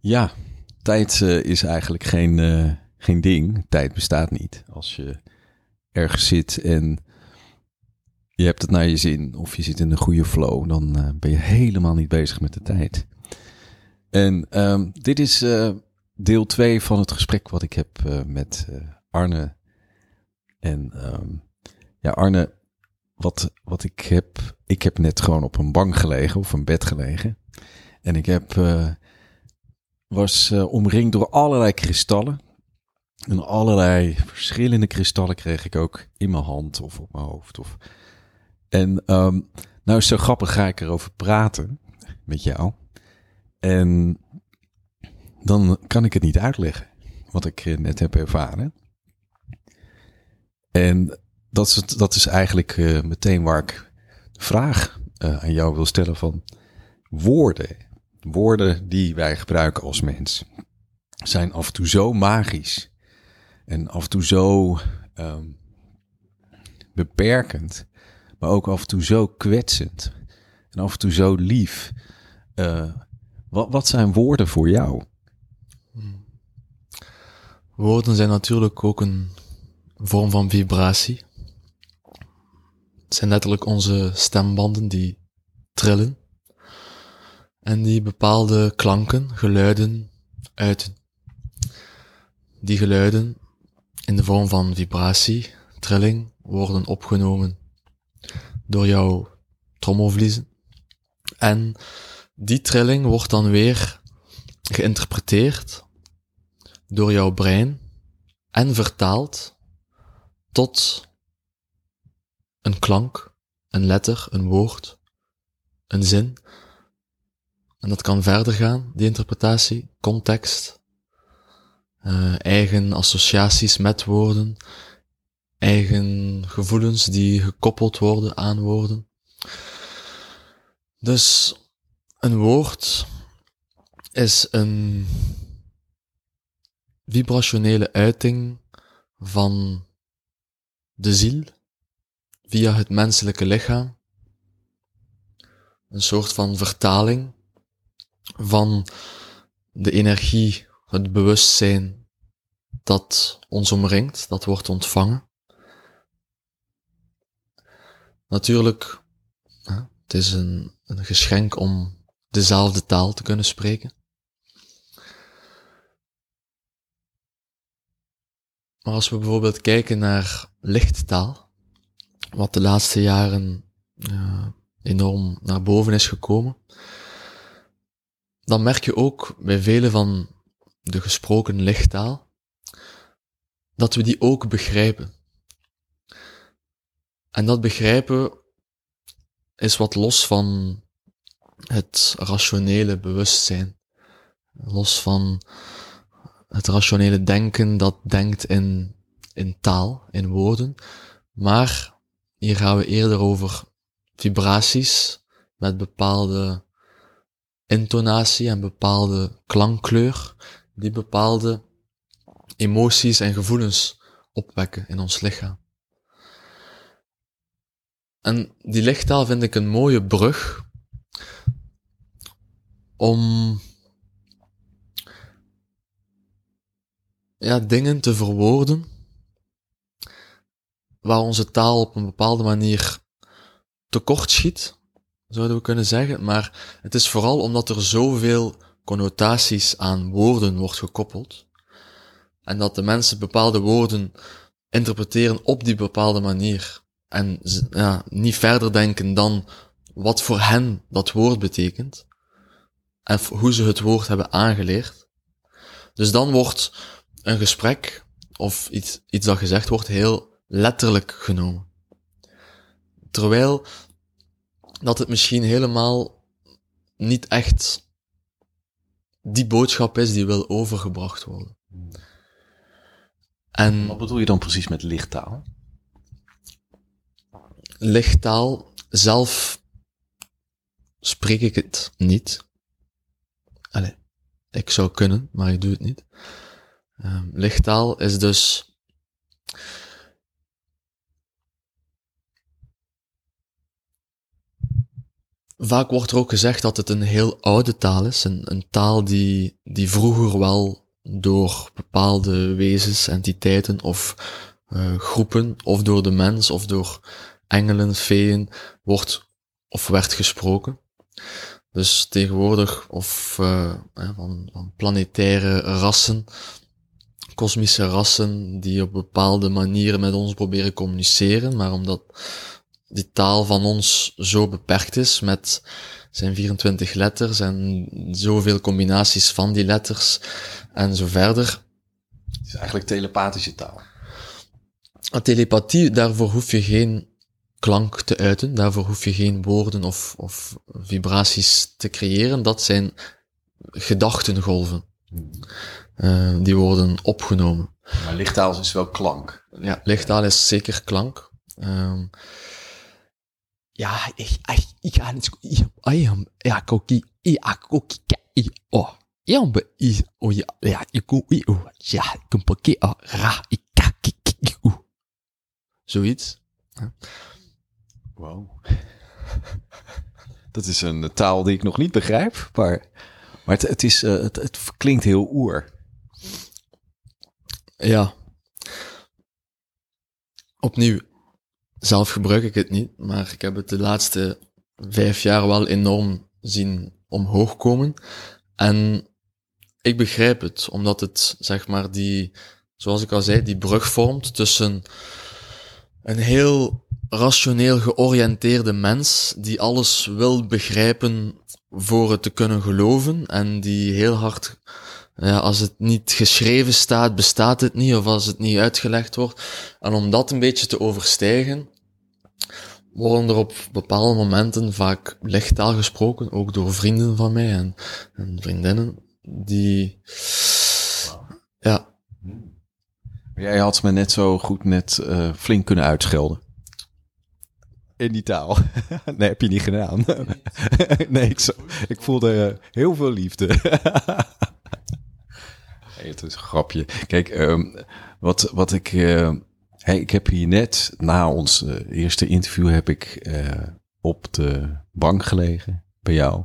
Ja, tijd eh, is eigenlijk geen, eh, geen ding. Tijd bestaat niet. Als je ergens zit en je hebt het naar je zin of je zit in een goede flow, dan eh, ben je helemaal niet bezig met de tijd. En ehm, dit is deel 2 van het gesprek wat ik heb met Arne. En ehm, ja, Arne, wat, wat ik heb, ik heb net gewoon op een bank gelegen of een bed gelegen. En ik heb, was eh, omringd door allerlei kristallen. En allerlei verschillende kristallen kreeg ik ook in mijn hand of op mijn hoofd. Of... En ehm, nou zo grappig, ga ik erover praten met jou. En dan kan ik het niet uitleggen wat ik eh, net heb ervaren. En dat is, het, dat is eigenlijk eh, meteen waar ik de vraag aan jou wil stellen van woorden. Woorden die wij gebruiken als mens zijn af en toe zo magisch en af en toe zo ehm, beperkend, maar ook af en toe zo kwetsend en af en toe zo lief. Eh, wat, wat zijn woorden voor jou? Woorden zijn natuurlijk ook een vorm van vibratie. Het zijn letterlijk onze stembanden die trillen en die bepaalde klanken, geluiden uiten. Die geluiden in de vorm van vibratie, trilling, worden opgenomen door jouw trommelvliezen. En die trilling wordt dan weer geïnterpreteerd door jouw brein en vertaald tot een klank, een letter, een woord, een zin. En dat kan verder gaan, die interpretatie, context, eh, eigen associaties met woorden, eigen gevoelens die gekoppeld worden aan woorden. Dus een woord is een vibrationele uiting van de ziel via het menselijke lichaam. Een soort van vertaling van de energie, het bewustzijn dat ons omringt, dat wordt ontvangen. Natuurlijk, het is een, een geschenk om dezelfde taal te kunnen spreken. Maar als we bijvoorbeeld kijken naar lichttaal, wat de laatste jaren uh, enorm naar boven is gekomen, dan merk je ook bij vele van de gesproken lichttaal dat we die ook begrijpen. En dat begrijpen is wat los van het rationele bewustzijn, los van het rationele denken dat denkt in, in taal, in woorden. Maar hier gaan we eerder over vibraties met bepaalde intonatie en bepaalde klankkleur, die bepaalde emoties en gevoelens opwekken in ons lichaam. En die lichttaal vind ik een mooie brug om ja, dingen te verwoorden waar onze taal op een bepaalde manier tekort schiet, zouden we kunnen zeggen. Maar het is vooral omdat er zoveel connotaties aan woorden wordt gekoppeld. En dat de mensen bepaalde woorden interpreteren op die bepaalde manier. En ja, niet verder denken dan wat voor hen dat woord betekent. En hoe ze het woord hebben aangeleerd. Dus dan wordt een gesprek of iets, iets dat gezegd wordt heel letterlijk genomen. Terwijl dat het misschien helemaal niet echt die boodschap is die wil overgebracht worden. En Wat bedoel je dan precies met lichttaal? lichttaal, zelf spreek ik het niet. Allee, ik zou kunnen, maar ik doe het niet. Um, lichttaal is dus Vaak wordt er ook gezegd dat het een heel oude taal is, een, een taal die, die vroeger wel door bepaalde wezens, entiteiten of uh, groepen, of door de mens, of door engelen, feeën, wordt of werd gesproken. Dus tegenwoordig, of uh, van, van planetaire rassen, kosmische rassen die op bepaalde manieren met ons proberen communiceren, maar omdat die taal van ons zo beperkt is met zijn 24 letters en zoveel combinaties van die letters en zo verder. Het is eigenlijk telepathische taal. A telepathie, daarvoor hoef je geen klank te uiten, daarvoor hoef je geen woorden of, of vibraties te creëren. Dat zijn gedachtengolven. Uh, die worden opgenomen. Maar lichttaal is wel klank. Ja, lichttaal is zeker klank. Uh, ja, ik, ik, ik ga niet, ik, ja, koki, ja, koki, oh, ja, maar, oh, ja, ja, ik, oh, ja, ik een pakket, oh, ra, ik, ik, ik, oh. Zoiets. Wow. Dat is een taal die ik nog niet begrijp, maar, maar het, het, is, uh, het, het klinkt heel oer. Ja. Opnieuw, zelf gebruik ik het niet, maar ik heb het de laatste vijf jaar wel enorm zien omhoog komen. En ik begrijp het, omdat het, zeg maar, die, zoals ik al zei, die brug vormt tussen een heel rationeel georiënteerde mens die alles wil begrijpen voor het te kunnen geloven en die heel hard ja, als het niet geschreven staat, bestaat het niet, of als het niet uitgelegd wordt. En om dat een beetje te overstijgen, worden er op bepaalde momenten vaak lichttaal gesproken, ook door vrienden van mij en, en vriendinnen, die, ja. Jij had me net zo goed net uh, flink kunnen uitschelden. In die taal. nee, heb je niet gedaan. nee, ik, ik voelde uh, heel veel liefde. het is een grapje. Kijk, um, wat, wat ik. Hey, ik heb hier net na ons uh, eerste interview heb ik uh, op de bank gelegen bij jou.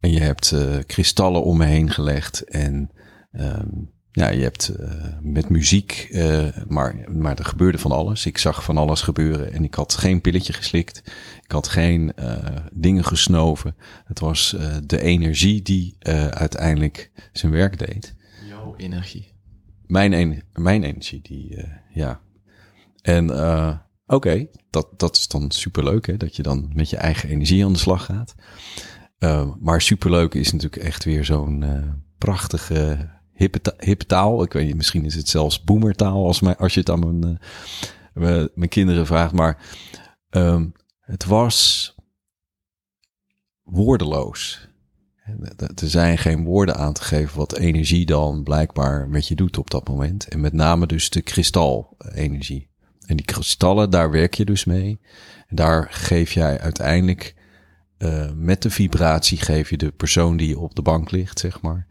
En je hebt kristallen om me heen gelegd. En um, ja, je hebt met muziek, maar, maar er gebeurde van alles. Ik zag van alles gebeuren en ik had geen pilletje geslikt. Ik had geen dingen gesnoven. Het was de energie die uiteindelijk zijn werk deed energie. Mijn, mijn energie, die, uh, ja. En uh, oké, dat, dat is dan superleuk, hè, dat je dan met je eigen energie aan de slag gaat. Uh, maar superleuk is natuurlijk echt weer zo'n prachtige hippe, taal. Ik weet misschien is het zelfs boemertaal als, mijn, als je het aan mijn, mijn kinderen vraagt. Maar um, het was woordeloos. Er zijn geen woorden aan te geven wat energie dan blijkbaar met je doet op dat moment. En met name dus de kristalenergie. En die kristallen, daar werk je dus mee. En daar geef jij uiteindelijk uh, met de vibratie geef je de persoon die op de bank ligt, zeg maar,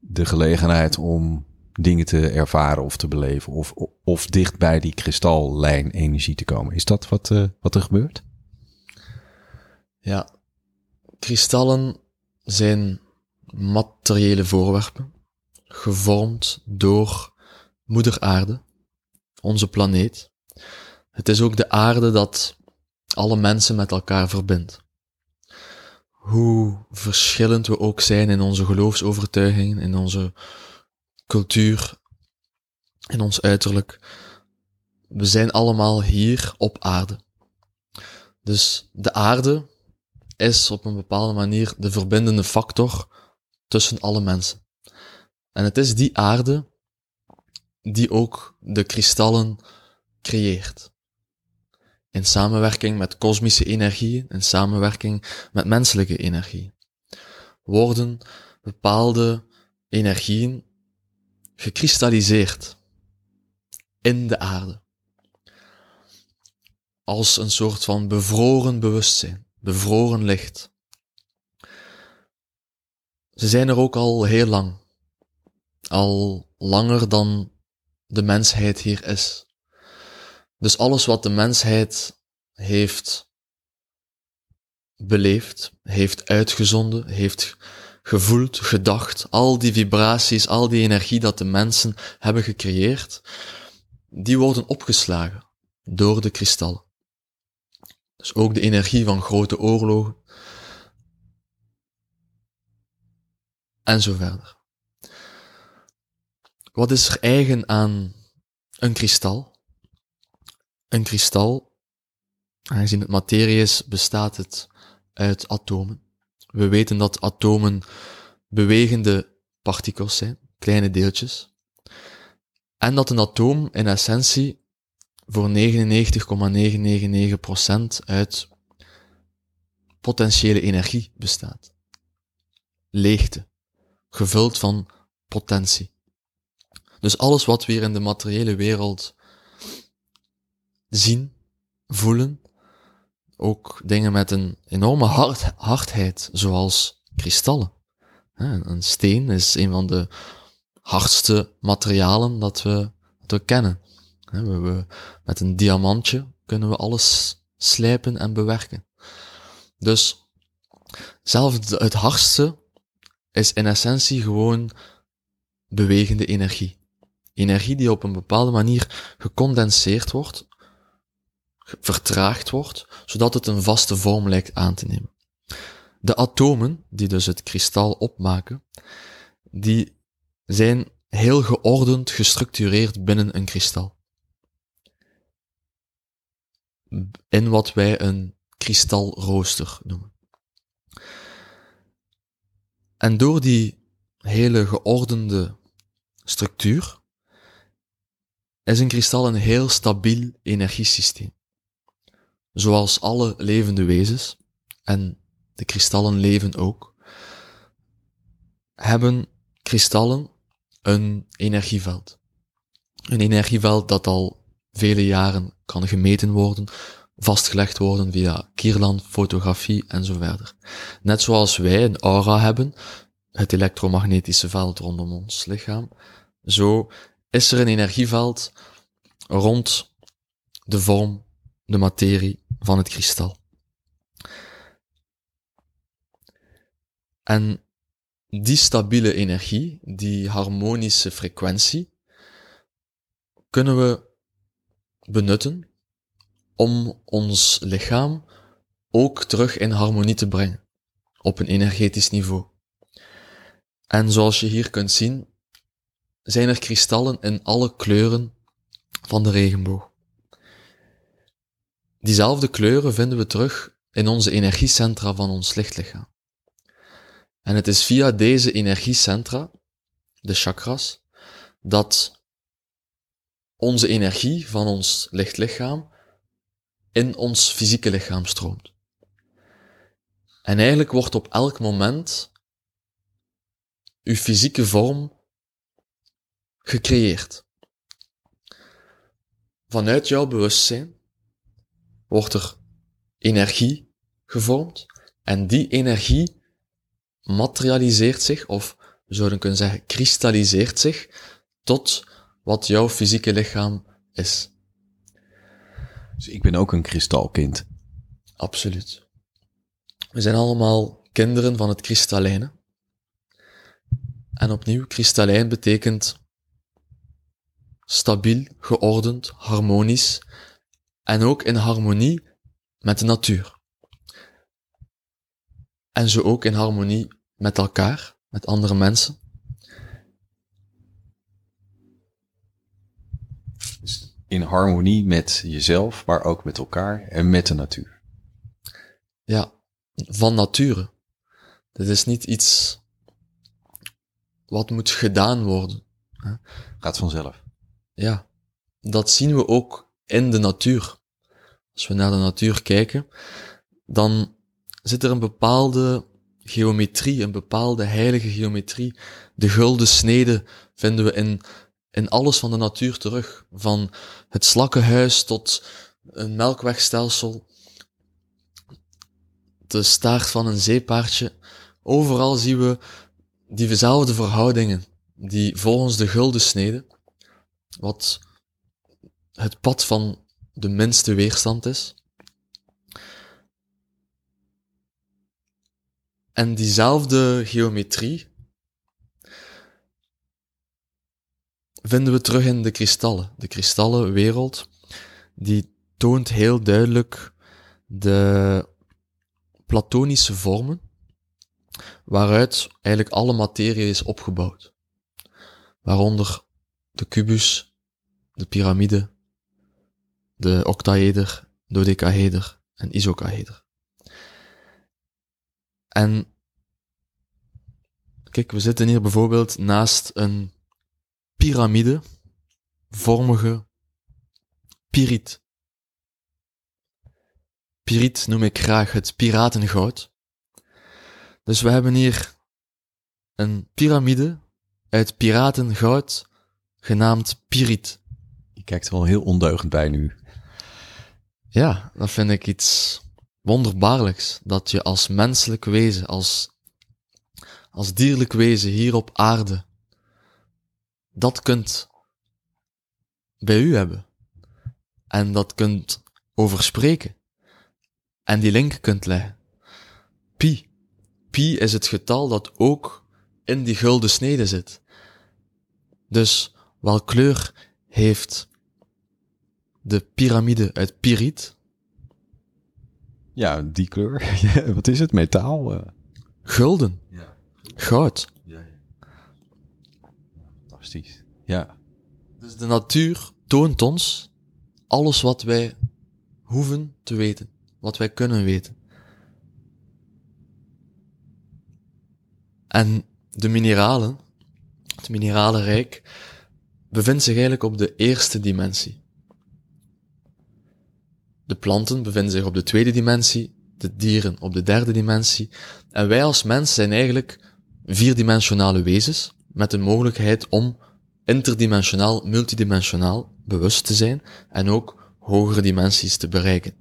de gelegenheid om dingen te ervaren of te beleven. Of, of dicht bij die kristallijn energie te komen. Is dat wat, uh, wat er gebeurt? Ja, kristallen zijn materiële voorwerpen, gevormd door moeder aarde, onze planeet. Het is ook de aarde dat alle mensen met elkaar verbindt. Hoe verschillend we ook zijn in onze geloofsovertuigingen, in onze cultuur, in ons uiterlijk, we zijn allemaal hier op aarde. Dus de aarde is op een bepaalde manier de verbindende factor tussen alle mensen. En het is die aarde die ook de kristallen creëert. In samenwerking met kosmische energieën, in samenwerking met menselijke energieën, worden bepaalde energieën gekristalliseerd in de aarde. Als een soort van bevroren bewustzijn bevroren licht. Ze zijn er ook al heel lang. Al langer dan de mensheid hier is. Dus alles wat de mensheid heeft beleefd, heeft uitgezonden, heeft gevoeld, gedacht, al die vibraties, al die energie dat de mensen hebben gecreëerd, die worden opgeslagen door de kristallen. Dus ook de energie van grote oorlogen. En zo verder. Wat is er eigen aan een kristal? Een kristal, aangezien het materie is, bestaat het uit atomen. We weten dat atomen bewegende partikels zijn, kleine deeltjes. En dat een atoom in essentie voor 99,999% uit potentiële energie bestaat. Leegte, gevuld van potentie. Dus alles wat we hier in de materiële wereld zien, voelen, ook dingen met een enorme hard, hardheid, zoals kristallen. Een steen is een van de hardste materialen dat we, dat we kennen. We, met een diamantje kunnen we alles slijpen en bewerken. Dus zelfs het hardste is in essentie gewoon bewegende energie. Energie die op een bepaalde manier gecondenseerd wordt, vertraagd wordt, zodat het een vaste vorm lijkt aan te nemen. De atomen, die dus het kristal opmaken, die zijn heel geordend gestructureerd binnen een kristal. In wat wij een kristalrooster noemen. En door die hele geordende structuur is een kristal een heel stabiel energiesysteem. Zoals alle levende wezens, en de kristallen leven ook, hebben kristallen een energieveld. Een energieveld dat al vele jaren kan gemeten worden, vastgelegd worden via Kierland, fotografie en zo verder. Net zoals wij een aura hebben, het elektromagnetische veld rondom ons lichaam, zo is er een energieveld rond de vorm, de materie van het kristal. En die stabiele energie, die harmonische frequentie, kunnen we benutten om ons lichaam ook terug in harmonie te brengen, op een energetisch niveau. En zoals je hier kunt zien, zijn er kristallen in alle kleuren van de regenboog. Diezelfde kleuren vinden we terug in onze energiecentra van ons lichtlichaam. En het is via deze energiecentra, de chakras, dat onze energie van ons lichtlichaam in ons fysieke lichaam stroomt. En eigenlijk wordt op elk moment uw fysieke vorm gecreëerd. Vanuit jouw bewustzijn wordt er energie gevormd en die energie materialiseert zich, of we zouden kunnen zeggen, kristalliseert zich tot wat jouw fysieke lichaam is. Dus ik ben ook een kristalkind. Absoluut. We zijn allemaal kinderen van het kristallijne. En opnieuw, kristallijn betekent stabiel, geordend, harmonisch en ook in harmonie met de natuur. En zo ook in harmonie met elkaar, met andere mensen. Dus in harmonie met jezelf, maar ook met elkaar en met de natuur. Ja, van nature. Dit is niet iets wat moet gedaan worden. Gaat vanzelf. Ja, dat zien we ook in de natuur. Als we naar de natuur kijken, dan zit er een bepaalde geometrie, een bepaalde heilige geometrie. De gulden snede vinden we in, in alles van de natuur terug. Van het slakkenhuis tot een melkwegstelsel, de staart van een zeepaardje. Overal zien we diezelfde verhoudingen, die volgens de gulden snede, wat het pad van de minste weerstand is, En diezelfde geometrie vinden we terug in de kristallen. De kristallenwereld, die toont heel duidelijk de platonische vormen, waaruit eigenlijk alle materie is opgebouwd. Waaronder de kubus, de piramide, de octaeder, dodecaheder en isocaheder. En kijk, we zitten hier bijvoorbeeld naast een piramide-vormige piriet. Piriet noem ik graag het piratengoud. Dus we hebben hier een piramide uit piratengoud genaamd piriet. Je kijkt er wel heel ondeugend bij nu. Ja, dat vind ik iets wonderbaarlijks. Dat je als menselijk wezen, als, als dierlijk wezen hier op aarde, dat kunt bij u hebben. En dat kunt over spreken. En die link kunt leggen. Pi. Pi is het getal dat ook in die gulden snede zit. Dus welk kleur heeft de piramide uit Piriet? Ja, die kleur. Wat is het? Metaal? eh. Gulden. Ja. Goud. Fantastisch. Ja. Dus de natuur toont ons alles wat wij hoeven te weten. Wat wij kunnen weten. En de mineralen, het mineralenrijk, bevindt zich eigenlijk op de eerste dimensie. De planten bevinden zich op de tweede dimensie, de dieren op de derde dimensie. En wij als mens zijn eigenlijk vierdimensionale wezens met de mogelijkheid om interdimensionaal, multidimensionaal bewust te zijn en ook hogere dimensies te bereiken.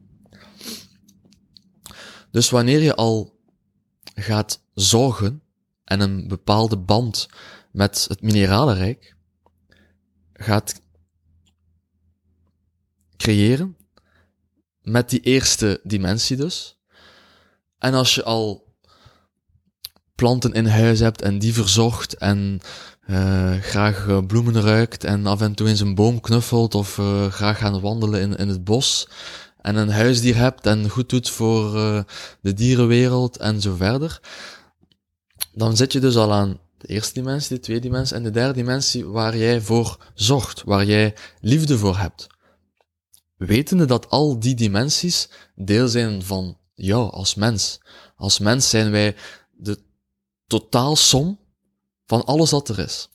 Dus wanneer je al gaat zorgen en een bepaalde band met het mineralenrijk gaat creëren, met die eerste dimensie dus, en als je al planten in huis hebt en die verzorgt en eh, graag eh, bloemen ruikt en af en toe eens een boom knuffelt of eh, graag gaan wandelen in, in het bos en een huisdier hebt en goed doet voor eh, de dierenwereld en zo verder, dan zit je dus al aan de eerste dimensie, de tweede dimensie en de derde dimensie waar jij voor zorgt, waar jij liefde voor hebt. Wetende dat al die dimensies deel zijn van jou als mens. Als mens zijn wij de totaalsom van alles wat er is.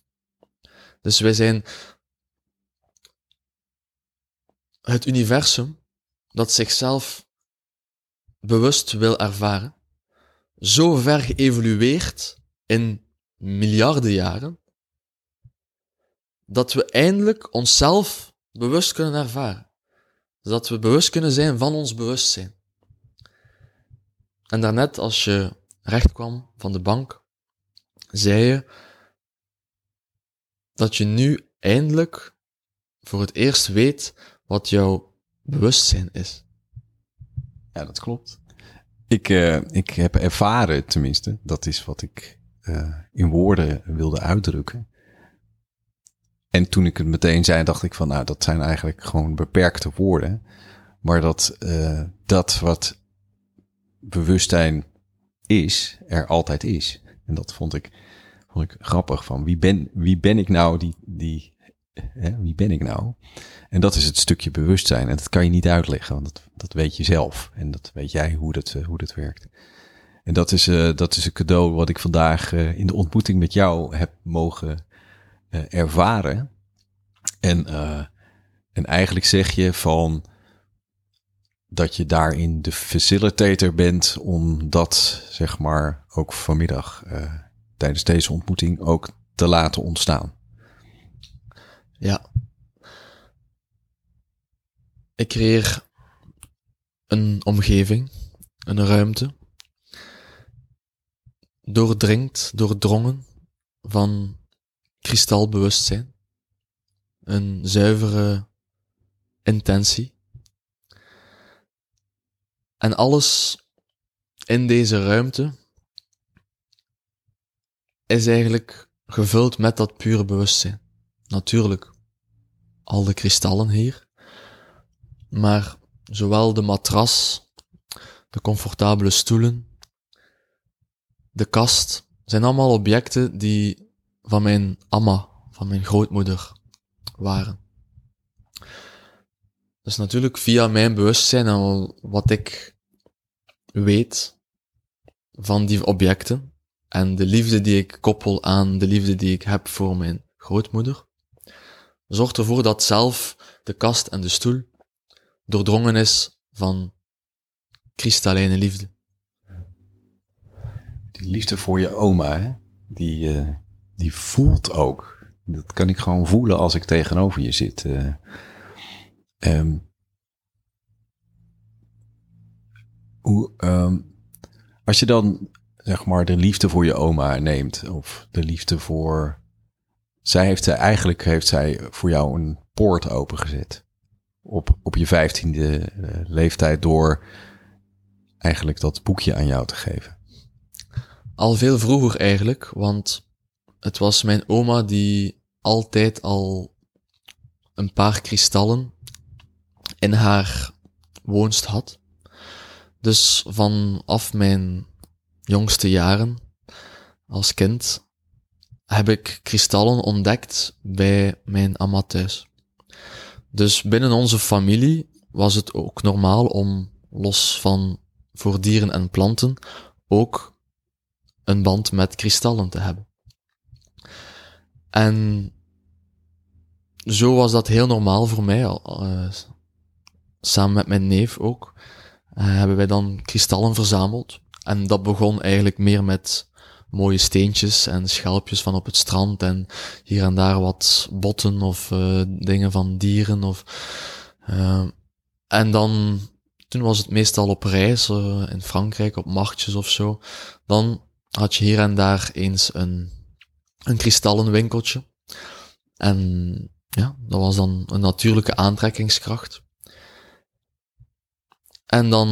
Dus wij zijn het universum dat zichzelf bewust wil ervaren, zo ver geëvolueerd in miljarden jaren, dat we eindelijk onszelf bewust kunnen ervaren. Dat we bewust kunnen zijn van ons bewustzijn. En daarnet, als je recht kwam van de bank, zei je dat je nu eindelijk voor het eerst weet wat jouw bewustzijn is. Ja, dat klopt. Ik, eh, ik heb ervaren, tenminste, dat is wat ik eh, in woorden wilde uitdrukken. En toen ik het meteen zei, dacht ik van, nou, dat zijn eigenlijk gewoon beperkte woorden. Maar dat, eh, dat wat bewustzijn is, er altijd is. En dat vond ik, vond ik grappig van, wie ben, wie ben ik nou die, die hè, wie ben ik nou? En dat is het stukje bewustzijn. En dat kan je niet uitleggen, want dat, dat weet je zelf. En dat weet jij hoe dat, eh, hoe dat werkt. En dat is, eh, dat is een cadeau wat ik vandaag eh, in de ontmoeting met jou heb mogen ervaren. En, en eigenlijk zeg je van dat je daarin de facilitator bent om dat, zeg maar, ook vanmiddag eh, tijdens deze ontmoeting ook te laten ontstaan. Ja. Ik creëer een omgeving, een ruimte, doordringt, doordrongen van kristalbewustzijn, een zuivere intentie. En alles in deze ruimte is eigenlijk gevuld met dat pure bewustzijn. Natuurlijk, al de kristallen hier, maar zowel de matras, de comfortabele stoelen, de kast, zijn allemaal objecten die van mijn amma, van mijn grootmoeder waren. Dus natuurlijk via mijn bewustzijn en wat ik weet van die objecten en de liefde die ik koppel aan de liefde die ik heb voor mijn grootmoeder, zorgt ervoor dat zelf de kast en de stoel doordrongen is van kristallijne liefde. Die liefde voor je oma? Die, eh, die voelt ook. Dat kan ik gewoon voelen als ik tegenover je zit. eh. Ehm, hoe, ehm, als je dan zeg maar de liefde voor je oma neemt, of de liefde voor. Zij heeft eigenlijk heeft zij voor jou een poort opengezet. Op, op je vijftiende eh, leeftijd door eigenlijk dat boekje aan jou te geven. Al veel vroeger eigenlijk, want het was mijn oma die altijd al een paar kristallen in haar woonst had. Dus vanaf mijn jongste jaren als kind heb ik kristallen ontdekt bij mijn amma thuis. Dus binnen onze familie was het ook normaal om, los van voor dieren en planten, ook een band met kristallen te hebben. En zo was dat heel normaal voor mij, eh, samen met mijn neef ook, eh, hebben wij dan kristallen verzameld. En dat begon eigenlijk meer met mooie steentjes en schelpjes van op het strand en hier en daar wat botten of eh, dingen van dieren of eh, en dan toen was het meestal op reis in Frankrijk op marktjes of zo. Dan had je hier en daar eens een een kristallenwinkeltje. En ja dat was dan een natuurlijke aantrekkingskracht en dan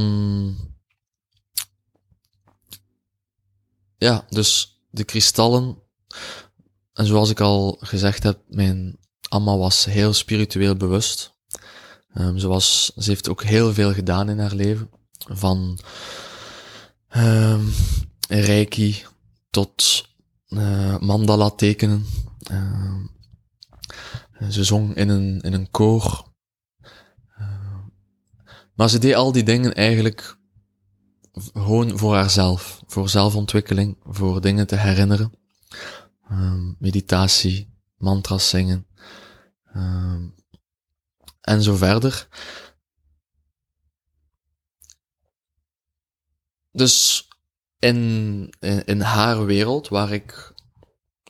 ja, dus de kristallen. En zoals ik al gezegd heb, mijn Amma was heel spiritueel bewust. Ehm, ze, was, ze heeft ook heel veel gedaan in haar leven. Van ehm reiki tot eh, mandala tekenen. Ehm, ze zong in een, in een koor. Maar ze deed al die dingen eigenlijk gewoon voor haarzelf, voor zelfontwikkeling, voor dingen te herinneren. Ehm, meditatie, mantras zingen. ehm, en zo verder. Dus in, in, in haar wereld, waar ik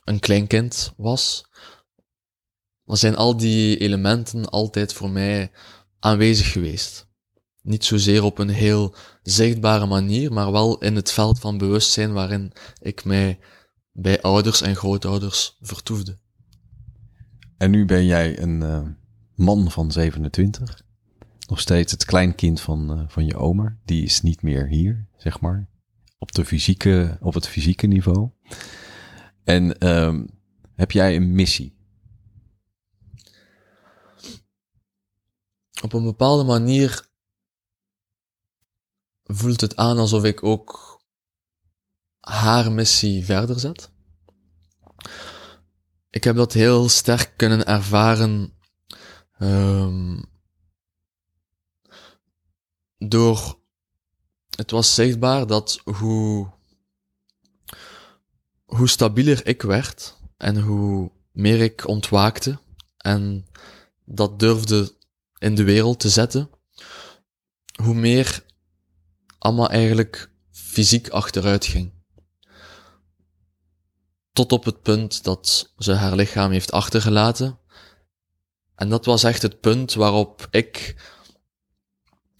een kleinkind was, zijn al die elementen altijd voor mij aanwezig geweest. Niet zozeer op een heel zichtbare manier, maar wel in het veld van bewustzijn waarin ik mij bij ouders en grootouders vertoefde. En nu ben jij een eh, man van 27. Nog steeds het kleinkind van, eh, van je oma. Die is niet meer hier, zeg maar. Op, de fysieke, op het fysieke niveau. En ehm, heb jij een missie? Op een bepaalde manier voelt het aan alsof ik ook haar missie verder zet. Ik heb dat heel sterk kunnen ervaren ehm, door het was zichtbaar dat hoe hoe stabieler ik werd en hoe meer ik ontwaakte en dat durfde in de wereld te zetten, hoe meer Amma eigenlijk fysiek achteruit ging. Tot op het punt dat ze haar lichaam heeft achtergelaten. En dat was echt het punt waarop ik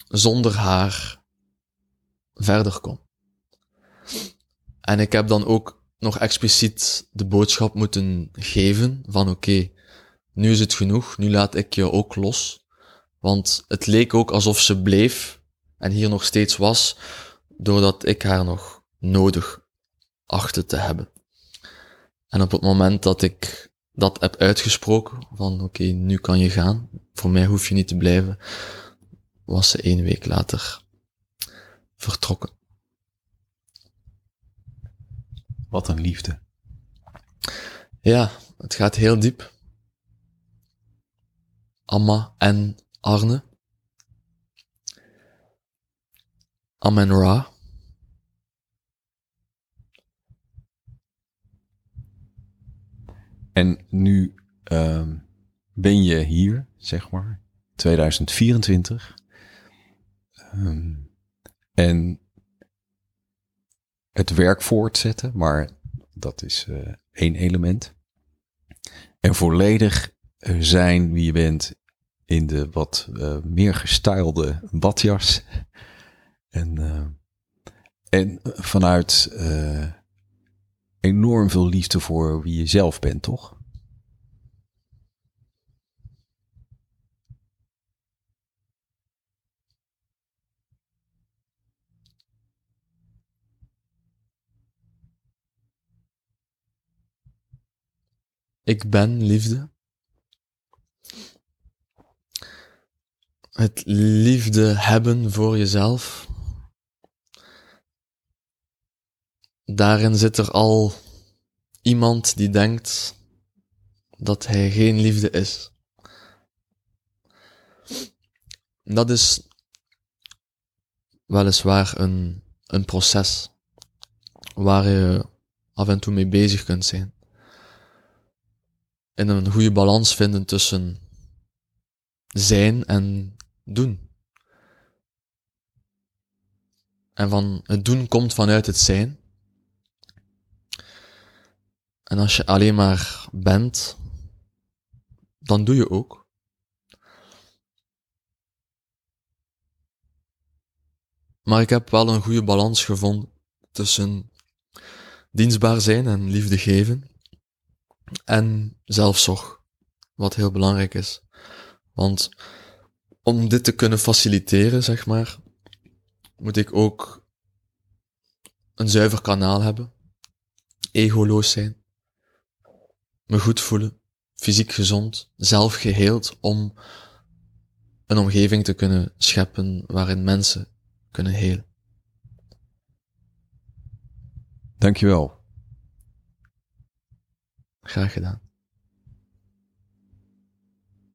zonder haar verder kon. En ik heb dan ook nog expliciet de boodschap moeten geven van oké, nu is het genoeg, nu laat ik je ook los. Want het leek ook alsof ze bleef en hier nog steeds was, doordat ik haar nog nodig achtte te hebben. En op het moment dat ik dat heb uitgesproken, van oké, nu kan je gaan, voor mij hoef je niet te blijven, was ze één week later vertrokken. Wat een liefde. Ja, het gaat heel diep. Amma en Arne. Amen Ra. En nu ehm, ben je hier, zeg maar, 2024. Ehm, en het werk voortzetten, maar dat is eh, één element. En volledig eh, zijn wie je bent in de wat eh, meer gestylede badjas. En, eh, en vanuit eh, enorm veel liefde voor wie je zelf bent, toch? Ik ben liefde. Het liefde hebben voor jezelf. Daarin zit er al iemand die denkt dat hij geen liefde is. Dat is weliswaar een, een proces waar je af en toe mee bezig kunt zijn en een goede balans vinden tussen zijn en doen. En van het doen komt vanuit het zijn. En als je alleen maar bent, dan doe je ook. Maar ik heb wel een goede balans gevonden tussen dienstbaar zijn en liefde geven en zelfzorg, wat heel belangrijk is. Want om dit te kunnen faciliteren, zeg maar, moet ik ook een zuiver kanaal hebben, egoloos zijn, me goed voelen, fysiek gezond, zelf geheeld, om een omgeving te kunnen scheppen waarin mensen kunnen helen. Dankjewel. Graag gedaan.